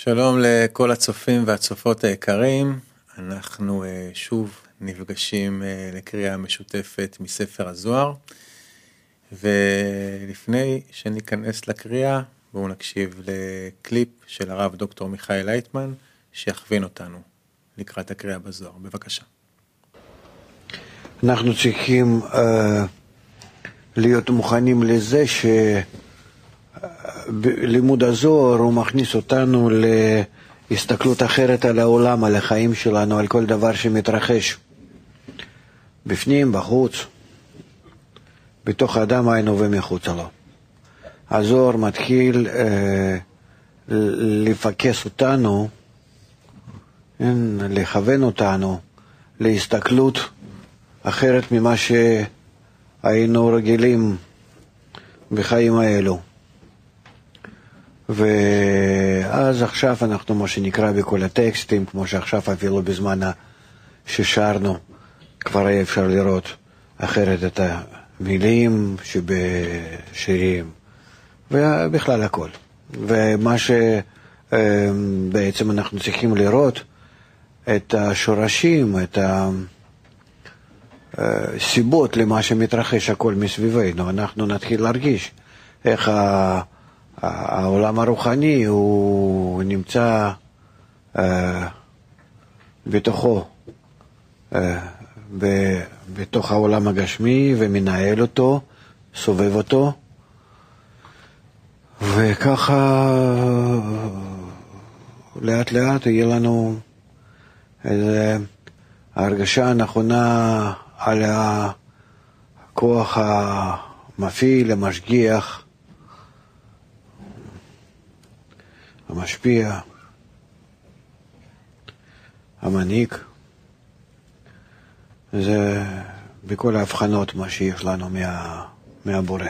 שלום לכל הצופים והצופות היקרים, אנחנו uh, שוב נפגשים uh, לקריאה משותפת מספר הזוהר, ולפני שניכנס לקריאה, בואו נקשיב לקליפ של הרב דוקטור מיכאל לייטמן, שיכווין אותנו לקראת הקריאה בזוהר. בבקשה. אנחנו צריכים uh, להיות מוכנים לזה ש... לימוד הזוהר הוא מכניס אותנו להסתכלות אחרת על העולם, על החיים שלנו, על כל דבר שמתרחש. בפנים, בחוץ, בתוך האדם היינו ומחוצה לו. הזוהר מתחיל אה, לפקס אותנו, כן, לכוון אותנו להסתכלות אחרת ממה שהיינו רגילים בחיים האלו. ואז עכשיו אנחנו, מה שנקרא, בכל הטקסטים, כמו שעכשיו אפילו בזמן ששרנו, כבר היה אפשר לראות אחרת את המילים שבשירים, ובכלל הכל. ומה שבעצם אנחנו צריכים לראות, את השורשים, את הסיבות למה שמתרחש הכל מסביבנו, אנחנו נתחיל להרגיש איך ה... העולם הרוחני הוא נמצא אה, בתוכו, אה, בתוך העולם הגשמי ומנהל אותו, סובב אותו, וככה לאט לאט יהיה לנו איזו הרגשה הנכונה על הכוח המפעיל, המשגיח, המשפיע, המנהיג, זה בכל ההבחנות מה שיש לנו מה, מהבורא.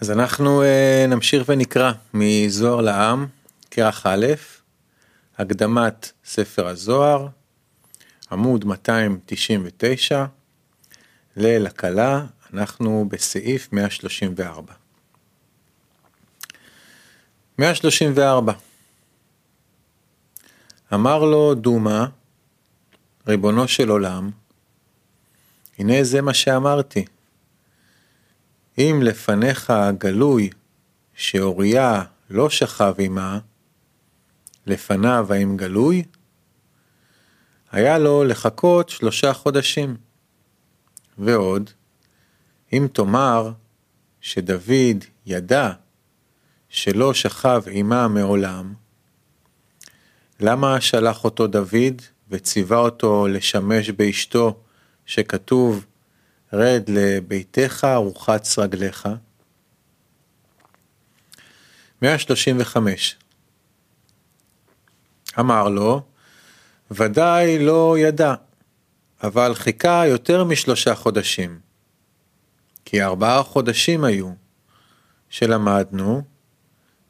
אז אנחנו uh, נמשיך ונקרא מזוהר לעם, כרך א', הקדמת ספר הזוהר, עמוד 299, ליל הקלה, אנחנו בסעיף 134. 134 אמר לו דומה, ריבונו של עולם, הנה זה מה שאמרתי. אם לפניך הגלוי שאוריה לא שכב עמה, לפניו האם גלוי? היה לו לחכות שלושה חודשים. ועוד, אם תאמר שדוד ידע שלא שכב עמה מעולם, למה שלח אותו דוד וציווה אותו לשמש באשתו שכתוב רד לביתך ורחץ רגליך? 135 אמר לו, ודאי לא ידע, אבל חיכה יותר משלושה חודשים. כי ארבעה חודשים היו, שלמדנו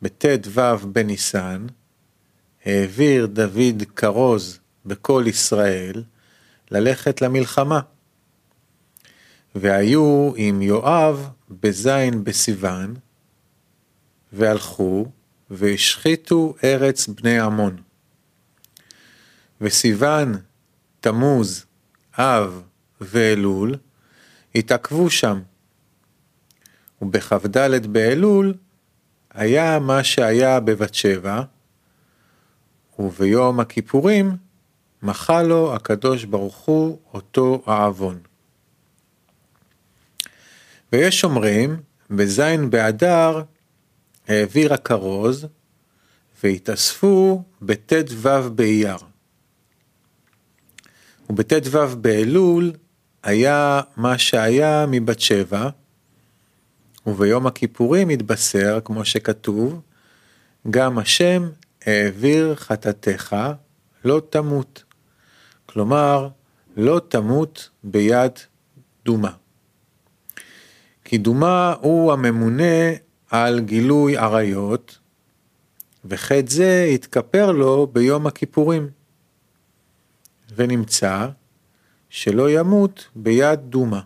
בט"ו בניסן, העביר דוד כרוז בכל ישראל ללכת למלחמה. והיו עם יואב בזין בסיוון, והלכו והשחיתו ארץ בני עמון. וסיוון, תמוז, אב ואלול התעכבו שם. ובכ"ד באלול היה מה שהיה בבת שבע, וביום הכיפורים מחה לו הקדוש ברוך הוא אותו העוון. ויש אומרים, בזין באדר העביר הכרוז, והתאספו בט"ו באייר. ובט"ו באלול היה מה שהיה מבת שבע, וביום הכיפורים התבשר, כמו שכתוב, גם השם העביר חטאתך, לא תמות. כלומר, לא תמות ביד דומה. כי דומה הוא הממונה על גילוי עריות, וחטא זה התכפר לו ביום הכיפורים. ונמצא שלא ימות ביד דומה.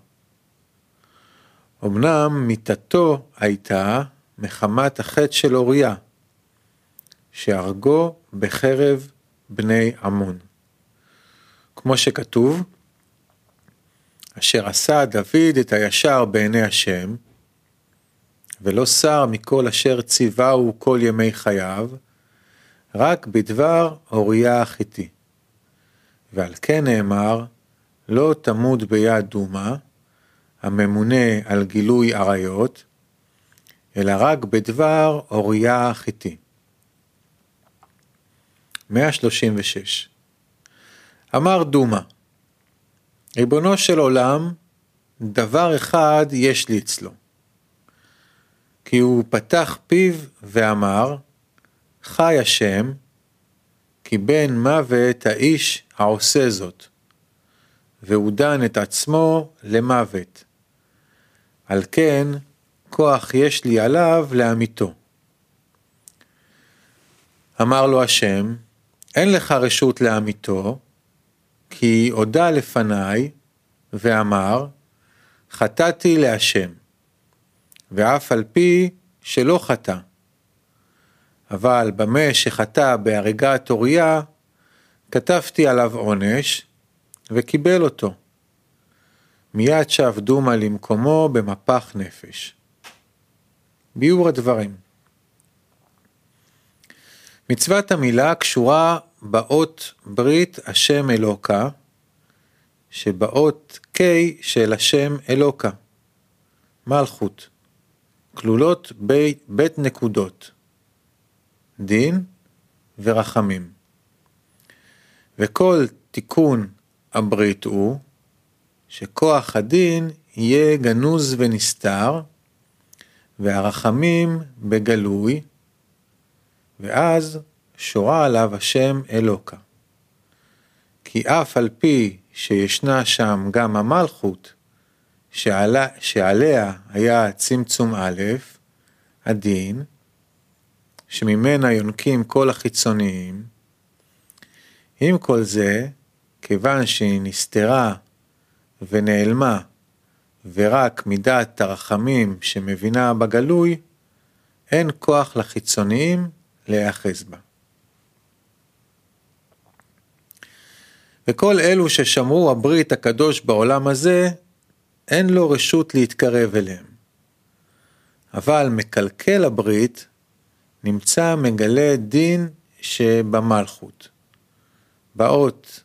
אמנם מיתתו הייתה מחמת החטא של אוריה, שהרגו בחרב בני עמון. כמו שכתוב, אשר עשה דוד את הישר בעיני השם, ולא שר מכל אשר ציווהו כל ימי חייו, רק בדבר אוריה החיתי. ועל כן נאמר, לא תמות ביד דומה, הממונה על גילוי עריות, אלא רק בדבר אוריה החיתי. 136 אמר דומה, ריבונו של עולם, דבר אחד יש לי אצלו. כי הוא פתח פיו ואמר, חי השם, כי בן מוות האיש העושה זאת, והוא דן את עצמו למוות. על כן, כוח יש לי עליו לאמיתו. אמר לו השם, אין לך רשות לאמיתו, כי הודה לפניי ואמר, חטאתי להשם, ואף על פי שלא חטא. אבל במה שחטא בהריגת אוריה, כתבתי עליו עונש, וקיבל אותו. מיד שב דומה למקומו במפח נפש. ביאור הדברים מצוות המילה קשורה באות ברית השם אלוקה, שבאות K של השם אלוקה, מלכות, כלולות בית, בית נקודות, דין ורחמים. וכל תיקון הברית הוא שכוח הדין יהיה גנוז ונסתר, והרחמים בגלוי, ואז שורה עליו השם אלוקה. כי אף על פי שישנה שם גם המלכות, שעלה, שעליה היה צמצום א', הדין, שממנה יונקים כל החיצוניים, עם כל זה, כיוון שהיא נסתרה ונעלמה, ורק מידת הרחמים שמבינה בגלוי, אין כוח לחיצוניים להיאחז בה. וכל אלו ששמרו הברית הקדוש בעולם הזה, אין לו רשות להתקרב אליהם. אבל מקלקל הברית נמצא מגלה דין שבמלכות, באות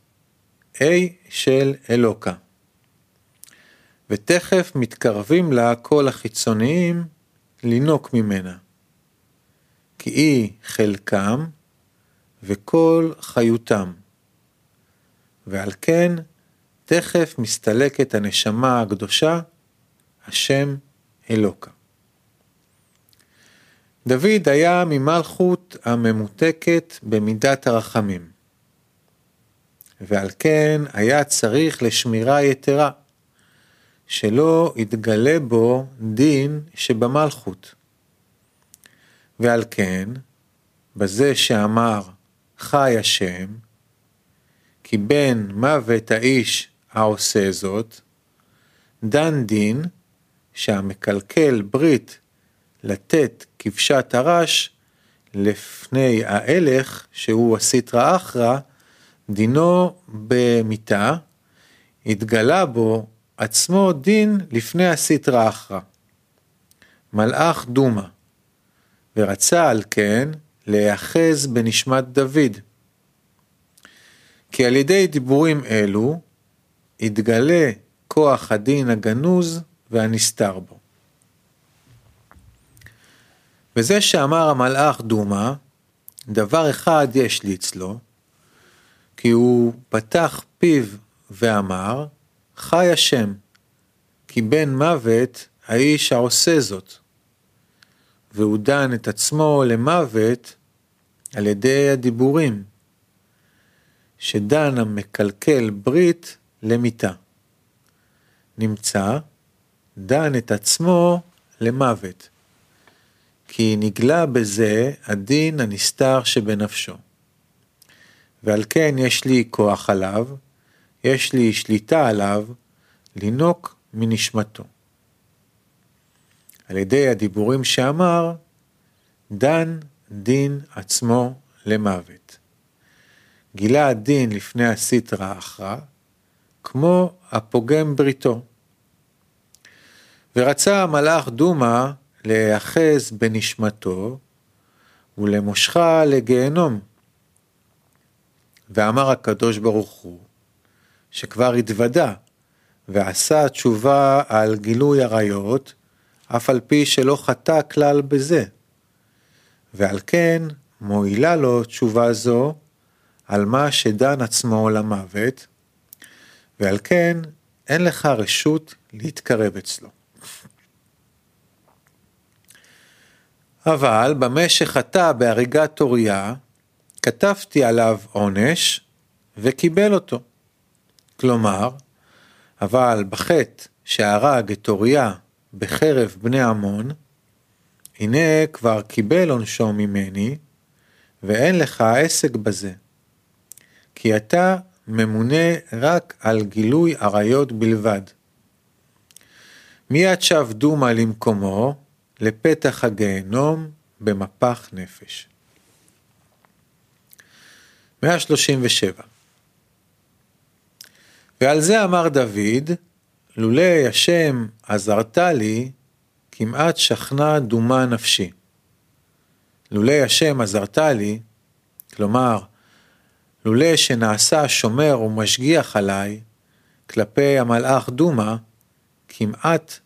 A של אלוקה. ותכף מתקרבים לה כל החיצוניים לינוק ממנה. כי היא חלקם וכל חיותם. ועל כן תכף מסתלקת הנשמה הקדושה, השם אלוקה. דוד היה ממלכות הממותקת במידת הרחמים, ועל כן היה צריך לשמירה יתרה, שלא יתגלה בו דין שבמלכות. ועל כן, בזה שאמר חי השם, כי בן מוות האיש העושה זאת, דן דין שהמקלקל ברית לתת כבשת הרש לפני ההלך, שהוא הסיטרא אחרא, דינו במיתה, התגלה בו עצמו דין לפני הסיטרא אחרא. מלאך דומה, ורצה על כן להיאחז בנשמת דוד. כי על ידי דיבורים אלו יתגלה כוח הדין הגנוז והנסתר בו. וזה שאמר המלאך דומא, דבר אחד יש לי אצלו, כי הוא פתח פיו ואמר, חי השם, כי בן מוות האיש העושה זאת. והוא דן את עצמו למוות על ידי הדיבורים. שדן המקלקל ברית למיתה. נמצא, דן את עצמו למוות, כי נגלה בזה הדין הנסתר שבנפשו. ועל כן יש לי כוח עליו, יש לי שליטה עליו, לינוק מנשמתו. על ידי הדיבורים שאמר, דן דין עצמו למוות. גילה הדין לפני הסטרא אחרא, כמו הפוגם בריתו. ורצה המלאך דומא להיאחז בנשמתו ולמושכה לגיהנום. ואמר הקדוש ברוך הוא, שכבר התוודה ועשה תשובה על גילוי עריות, אף על פי שלא חטא כלל בזה. ועל כן מועילה לו תשובה זו על מה שדן עצמו למוות, ועל כן אין לך רשות להתקרב אצלו. אבל במה שחטא בהריגת אוריה, כתבתי עליו עונש וקיבל אותו. כלומר, אבל בחטא שהרג את אוריה בחרב בני עמון, הנה כבר קיבל עונשו ממני, ואין לך עסק בזה. כי אתה ממונה רק על גילוי עריות בלבד. מיד שב דומא למקומו, לפתח הגיהנום, במפח נפש. 137 ועל זה אמר דוד, לולי השם עזרת לי, כמעט שכנה דומה נפשי. לולי השם עזרת לי, כלומר, לולי שנעשה שומר ומשגיח עליי, כלפי המלאך דומא, כמעט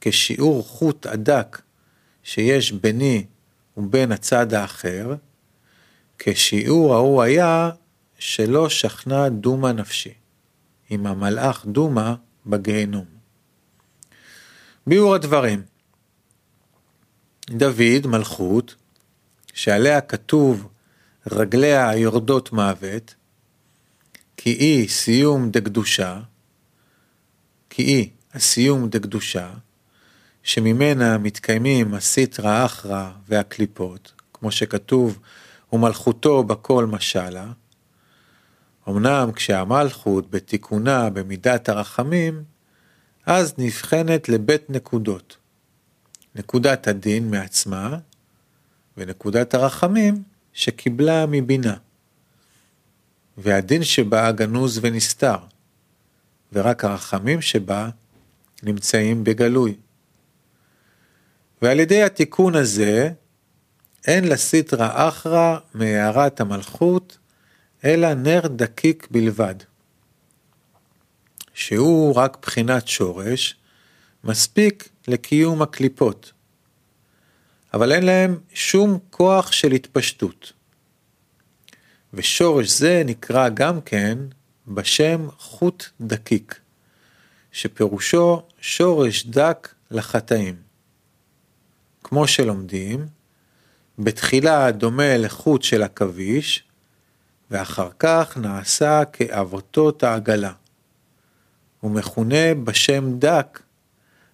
כשיעור חוט הדק שיש ביני ובין הצד האחר, כשיעור ההוא היה שלא שכנה דומא נפשי, עם המלאך דומא בגיהנום. ביאור הדברים דוד, מלכות, שעליה כתוב רגליה יורדות מוות, כי היא סיום דקדושה, כי היא הסיום דקדושה, שממנה מתקיימים הסיטרא אחרא והקליפות, כמו שכתוב, ומלכותו בכל משלה. אמנם כשהמלכות בתיקונה במידת הרחמים, אז נבחנת לבית נקודות. נקודת הדין מעצמה, ונקודת הרחמים שקיבלה מבינה. והדין שבה גנוז ונסתר, ורק הרחמים שבה נמצאים בגלוי. ועל ידי התיקון הזה, אין לסיטרא אחרא מהערת המלכות, אלא נר דקיק בלבד, שהוא רק בחינת שורש, מספיק לקיום הקליפות, אבל אין להם שום כוח של התפשטות. ושורש זה נקרא גם כן בשם חוט דקיק, שפירושו שורש דק לחטאים. כמו שלומדים, בתחילה דומה לחוט של עכביש, ואחר כך נעשה כאבותות העגלה. הוא מכונה בשם דק,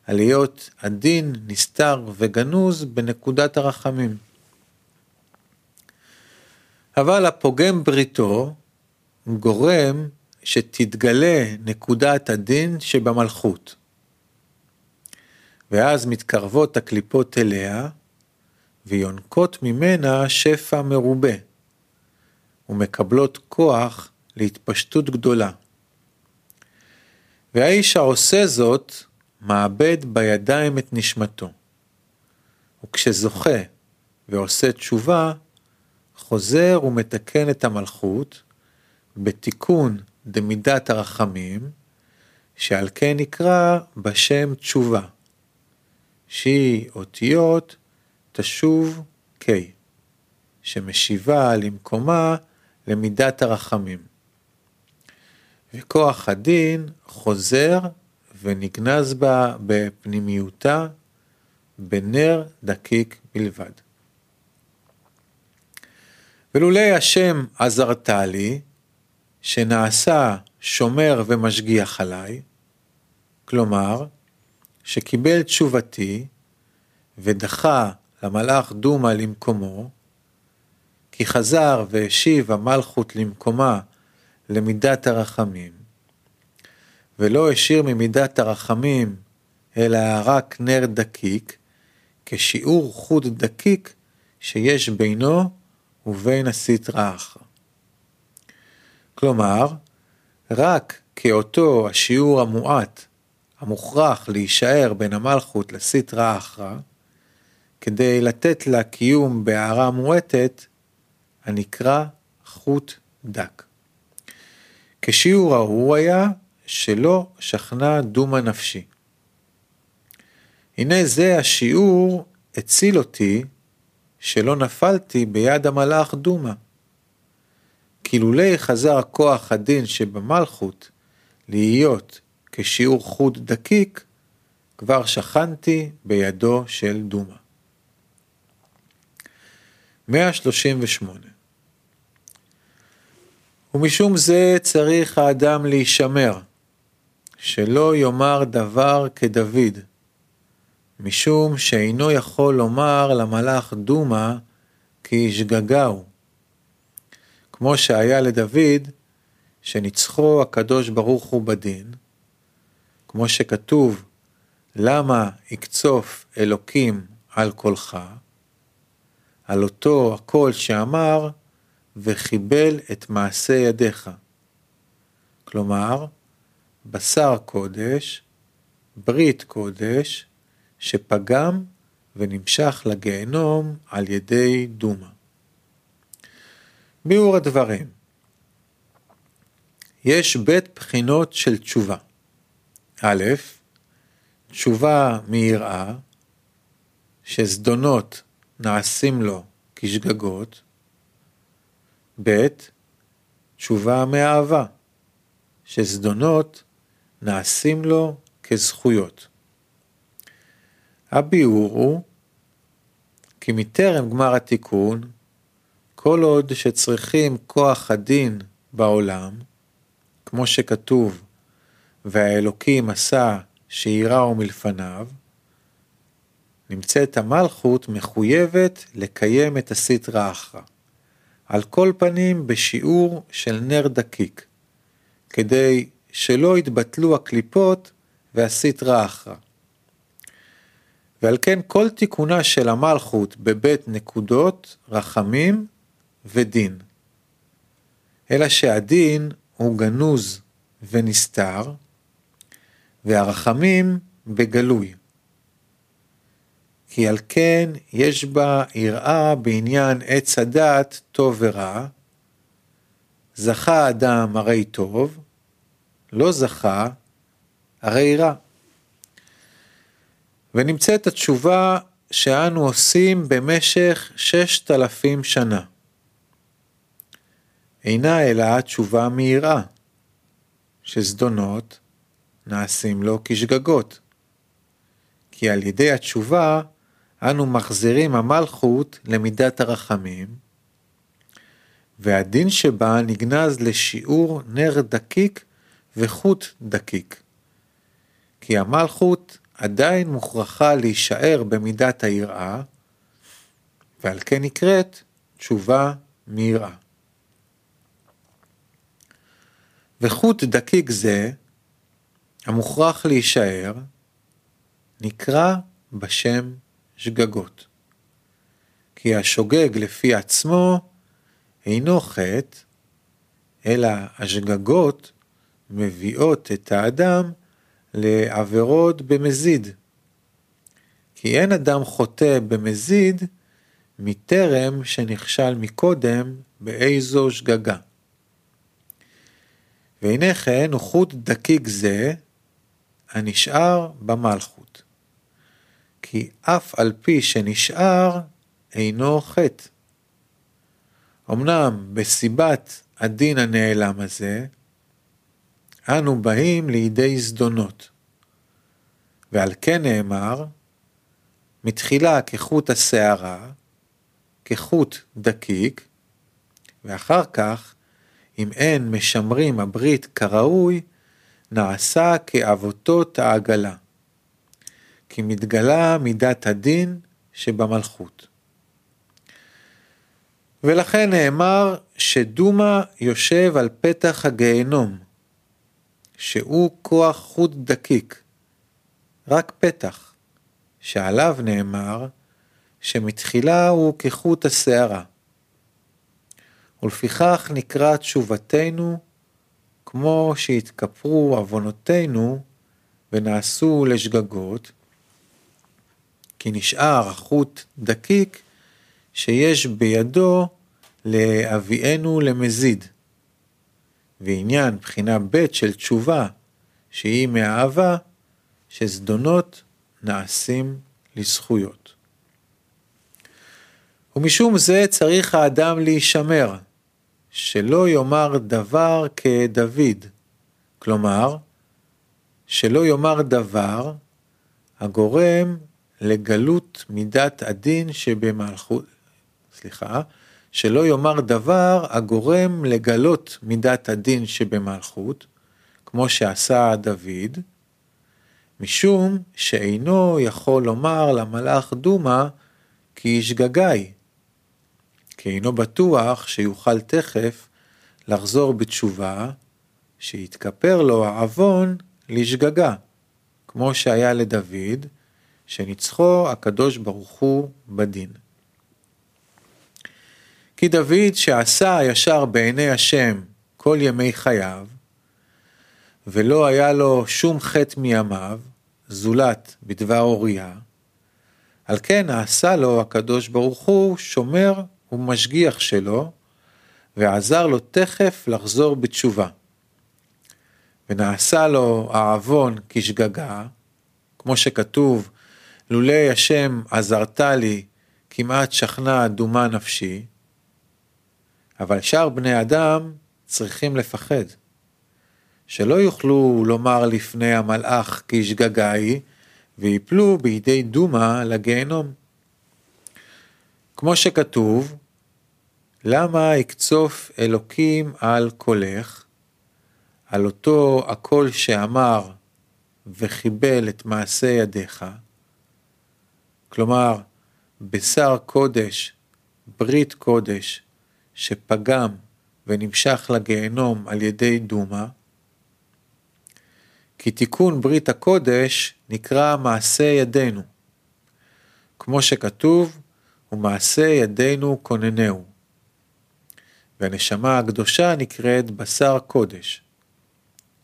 על היות הדין נסתר וגנוז בנקודת הרחמים. אבל הפוגם בריתו גורם שתתגלה נקודת הדין שבמלכות. ואז מתקרבות הקליפות אליה, ויונקות ממנה שפע מרובה, ומקבלות כוח להתפשטות גדולה. והאיש העושה זאת, מאבד בידיים את נשמתו. וכשזוכה ועושה תשובה, חוזר ומתקן את המלכות בתיקון דמידת הרחמים, שעל כן נקרא בשם תשובה, שהיא אותיות תשוב K, שמשיבה למקומה למידת הרחמים. וכוח הדין חוזר ונגנז בה בפנימיותה בנר דקיק בלבד. ולולי השם עזרת לי, שנעשה שומר ומשגיח עליי, כלומר, שקיבל תשובתי ודחה למלאך דומא למקומו, כי חזר והשיב המלכות למקומה למידת הרחמים, ולא השאיר ממידת הרחמים אלא רק נר דקיק, כשיעור חוט דקיק שיש בינו ובין הסטרא אחרא. כלומר, רק כאותו השיעור המועט המוכרח להישאר בין המלכות לסטרא אחרא, כדי לתת לה קיום בהערה מועטת, הנקרא חוט דק. כשיעור ההוא היה שלא שכנה דומה נפשי. הנה זה השיעור הציל אותי שלא נפלתי ביד המלאך דומה. כי לולי חזר כוח הדין שבמלכות להיות כשיעור חוט דקיק, כבר שכנתי בידו של דומה. 138 ומשום זה צריך האדם להישמר, שלא יאמר דבר כדוד, משום שאינו יכול לומר למלאך דומה כי שגגה הוא. כמו שהיה לדוד, שניצחו הקדוש ברוך הוא בדין, כמו שכתוב, למה יקצוף אלוקים על קולך, על אותו הקול שאמר, וחיבל את מעשה ידיך. כלומר, בשר קודש, ברית קודש, שפגם ונמשך לגיהנום על ידי דומה. ביאור הדברים יש בית בחינות של תשובה. א', תשובה מיראה, שזדונות נעשים לו כשגגות. ב', תשובה מאהבה, שזדונות נעשים לו כזכויות. הביאור הוא כי מטרם גמר התיקון, כל עוד שצריכים כוח הדין בעולם, כמו שכתוב, והאלוקים עשה שיראו מלפניו, נמצאת המלכות מחויבת לקיים את הסטרא אחרא. על כל פנים בשיעור של נר דקיק, כדי שלא יתבטלו הקליפות והסטרא אחרא. ועל כן כל תיקונה של המלכות בבית נקודות, רחמים ודין. אלא שהדין הוא גנוז ונסתר, והרחמים בגלוי. כי על כן יש בה יראה בעניין עץ הדעת טוב ורע, זכה אדם הרי טוב, לא זכה הרי רע. ונמצאת התשובה שאנו עושים במשך ששת אלפים שנה. אינה אלא התשובה מיראה, שזדונות נעשים לו כשגגות. כי על ידי התשובה אנו מחזירים המלכות למידת הרחמים, והדין שבה נגנז לשיעור נר דקיק וחוט דקיק. כי המלכות עדיין מוכרחה להישאר במידת היראה, ועל כן נקראת תשובה מיראה. וחוט דקיק זה, המוכרח להישאר, נקרא בשם שגגות. כי השוגג לפי עצמו אינו חטא, אלא השגגות מביאות את האדם לעבירות במזיד. כי אין אדם חוטא במזיד מטרם שנכשל מקודם באיזו שגגה. והנה כן הוא חוט דקיק זה הנשאר במלכות. כי אף על פי שנשאר אינו חטא. אמנם בסיבת הדין הנעלם הזה, אנו באים לידי זדונות. ועל כן נאמר, מתחילה כחוט השערה, כחוט דקיק, ואחר כך, אם אין משמרים הברית כראוי, נעשה כאבותות העגלה. כי מתגלה מידת הדין שבמלכות. ולכן נאמר שדומה יושב על פתח הגיהנום, שהוא כוח חוט דקיק, רק פתח, שעליו נאמר שמתחילה הוא כחוט השערה. ולפיכך נקרא תשובתנו כמו שהתכפרו עוונותינו ונעשו לשגגות, כי נשאר החוט דקיק שיש בידו להביאנו למזיד. ועניין בחינה ב' של תשובה, שהיא מאהבה, שזדונות נעשים לזכויות. ומשום זה צריך האדם להישמר, שלא יאמר דבר כדוד, כלומר, שלא יאמר דבר הגורם לגלות מידת הדין שבמלכות, סליחה, שלא יאמר דבר הגורם לגלות מידת הדין שבמלכות, כמו שעשה דוד, משום שאינו יכול לומר למלאך דומא כי ישגגאי, כי אינו בטוח שיוכל תכף לחזור בתשובה, שיתכפר לו העוון לשגגה, כמו שהיה לדוד, שניצחו הקדוש ברוך הוא בדין. כי דוד שעשה הישר בעיני השם כל ימי חייו, ולא היה לו שום חטא מימיו, זולת בדבר אוריה, על כן נעשה לו הקדוש ברוך הוא שומר ומשגיח שלו, ועזר לו תכף לחזור בתשובה. ונעשה לו העוון כשגגה, כמו שכתוב, לולי השם עזרת לי, כמעט שכנה דומה נפשי, אבל שאר בני אדם צריכים לפחד. שלא יוכלו לומר לפני המלאך כי שגגה היא, ויפלו בידי דומה לגיהנום. כמו שכתוב, למה יקצוף אלוקים על קולך, על אותו הקול שאמר וחיבל את מעשה ידיך, כלומר, בשר קודש, ברית קודש, שפגם ונמשך לגיהנום על ידי דומה, כי תיקון ברית הקודש נקרא מעשה ידינו, כמו שכתוב, ומעשה ידינו כוננהו. והנשמה הקדושה נקראת בשר קודש,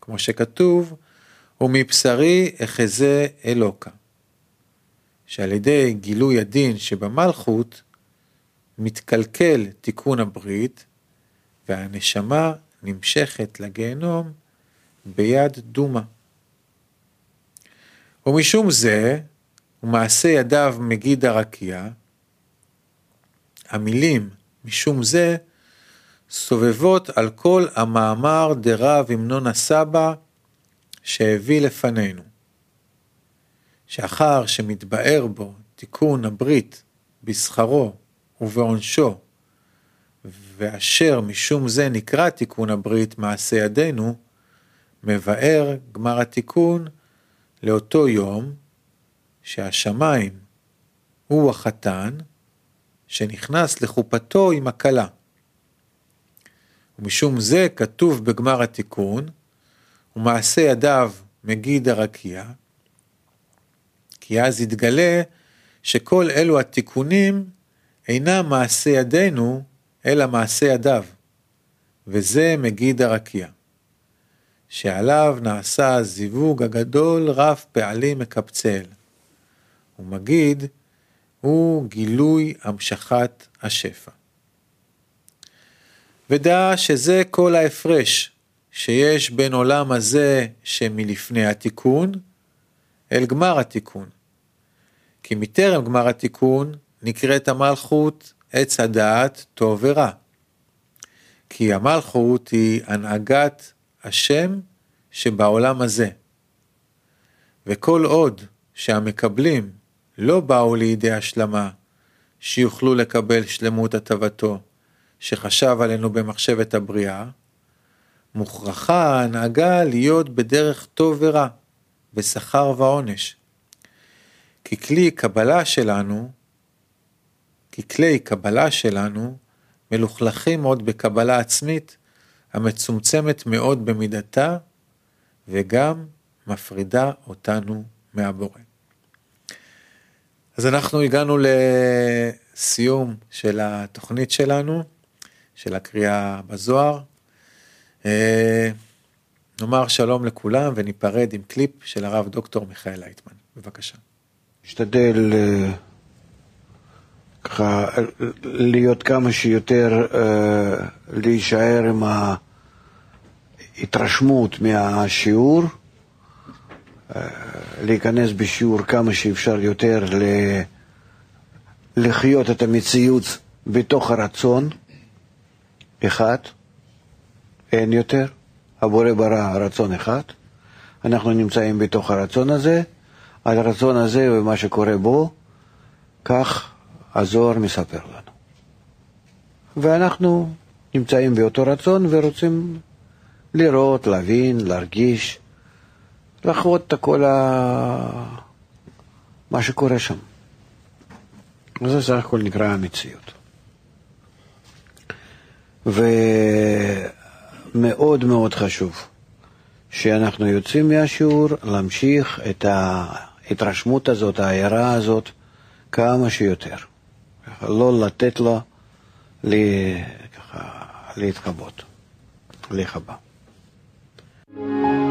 כמו שכתוב, ומבשרי אחזה אלוקה, שעל ידי גילוי הדין שבמלכות, מתקלקל תיקון הברית, והנשמה נמשכת לגיהנום ביד דומה. ומשום זה, ומעשה ידיו מגיד הרקיע, המילים משום זה סובבות על כל המאמר דרב המנון הסבא שהביא לפנינו. שאחר שמתבאר בו תיקון הברית בשכרו ובעונשו, ואשר משום זה נקרא תיקון הברית מעשה ידינו, מבאר גמר התיקון לאותו יום שהשמיים הוא החתן שנכנס לחופתו עם הכלה. ומשום זה כתוב בגמר התיקון, ומעשה ידיו מגיד הרקיע, כי אז יתגלה שכל אלו התיקונים אינם מעשה ידינו, אלא מעשה ידיו, וזה מגיד הרקיע, שעליו נעשה הזיווג הגדול רב פעלים מקבצל, ומגיד הוא גילוי המשכת השפע. ודע שזה כל ההפרש שיש בין עולם הזה שמלפני התיקון, אל גמר התיקון. כי מטרם גמר התיקון נקראת המלכות עץ הדעת טוב ורע. כי המלכות היא הנהגת השם שבעולם הזה. וכל עוד שהמקבלים לא באו לידי השלמה, שיוכלו לקבל שלמות הטבתו, שחשב עלינו במחשבת הבריאה, מוכרחה ההנהגה להיות בדרך טוב ורע, בשכר ועונש. כי קבלה שלנו, כי קבלה שלנו מלוכלכים עוד בקבלה עצמית, המצומצמת מאוד במידתה, וגם מפרידה אותנו מהבורא. אז אנחנו הגענו לסיום של התוכנית שלנו, של הקריאה בזוהר. אה, נאמר שלום לכולם וניפרד עם קליפ של הרב דוקטור מיכאל לייטמן. בבקשה. נשתדל אה, ככה להיות כמה שיותר, אה, להישאר עם ההתרשמות מהשיעור, להיכנס בשיעור כמה שאפשר יותר לחיות את המציאות בתוך הרצון, אחד, אין יותר, הבורא ברא רצון אחד, אנחנו נמצאים בתוך הרצון הזה, על הרצון הזה ומה שקורה בו, כך הזוהר מספר לנו. ואנחנו נמצאים באותו רצון ורוצים לראות, להבין, להרגיש, לחוות את כל ה... מה שקורה שם. וזה סך הכל נקרא המציאות. ומאוד מאוד חשוב שאנחנו יוצאים מהשיעור להמשיך את ההתרשמות הזאת, ההערה הזאת, כמה שיותר. לא לתת לה ככה, להתכבות, להיכבה. thank you